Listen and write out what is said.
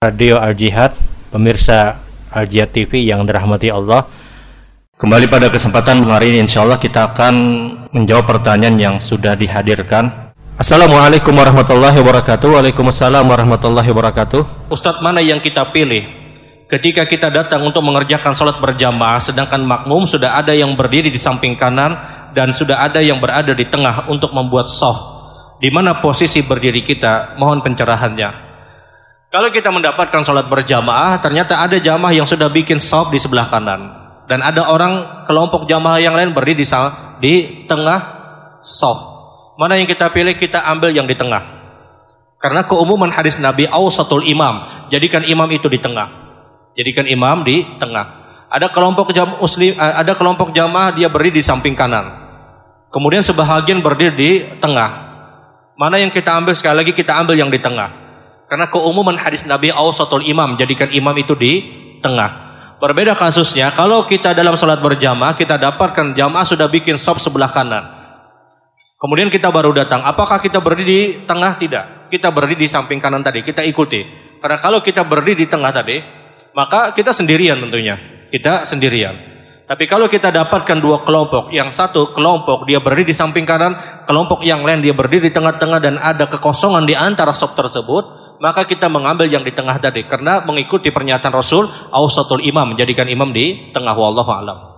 Radio Al Jihad, pemirsa Al Jihad TV yang dirahmati Allah. Kembali pada kesempatan hari ini insya Allah kita akan menjawab pertanyaan yang sudah dihadirkan. Assalamualaikum warahmatullahi wabarakatuh. Waalaikumsalam warahmatullahi wabarakatuh. Ustadz mana yang kita pilih? Ketika kita datang untuk mengerjakan sholat berjamaah, sedangkan makmum sudah ada yang berdiri di samping kanan dan sudah ada yang berada di tengah untuk membuat soft. Di mana posisi berdiri kita? Mohon pencerahannya. Kalau kita mendapatkan sholat berjamaah, ternyata ada jamaah yang sudah bikin soft di sebelah kanan. Dan ada orang kelompok jamaah yang lain berdiri di, di tengah soft. Mana yang kita pilih, kita ambil yang di tengah. Karena keumuman hadis Nabi, awsatul imam. Jadikan imam itu di tengah. Jadikan imam di tengah. Ada kelompok jam muslim, eh, ada kelompok jamaah dia berdiri di samping kanan. Kemudian sebahagian berdiri di tengah. Mana yang kita ambil sekali lagi kita ambil yang di tengah. Karena keumuman hadis Nabi awsatul imam, jadikan imam itu di tengah. Berbeda kasusnya, kalau kita dalam sholat berjamaah, kita dapatkan jamaah sudah bikin sop sebelah kanan. Kemudian kita baru datang, apakah kita berdiri di tengah? Tidak. Kita berdiri di samping kanan tadi, kita ikuti. Karena kalau kita berdiri di tengah tadi, maka kita sendirian tentunya. Kita sendirian. Tapi kalau kita dapatkan dua kelompok, yang satu kelompok dia berdiri di samping kanan, kelompok yang lain dia berdiri di tengah-tengah dan ada kekosongan di antara sop tersebut, maka kita mengambil yang di tengah tadi. Karena mengikuti pernyataan Rasul ausatul imam menjadikan imam di tengah. Wallahu alam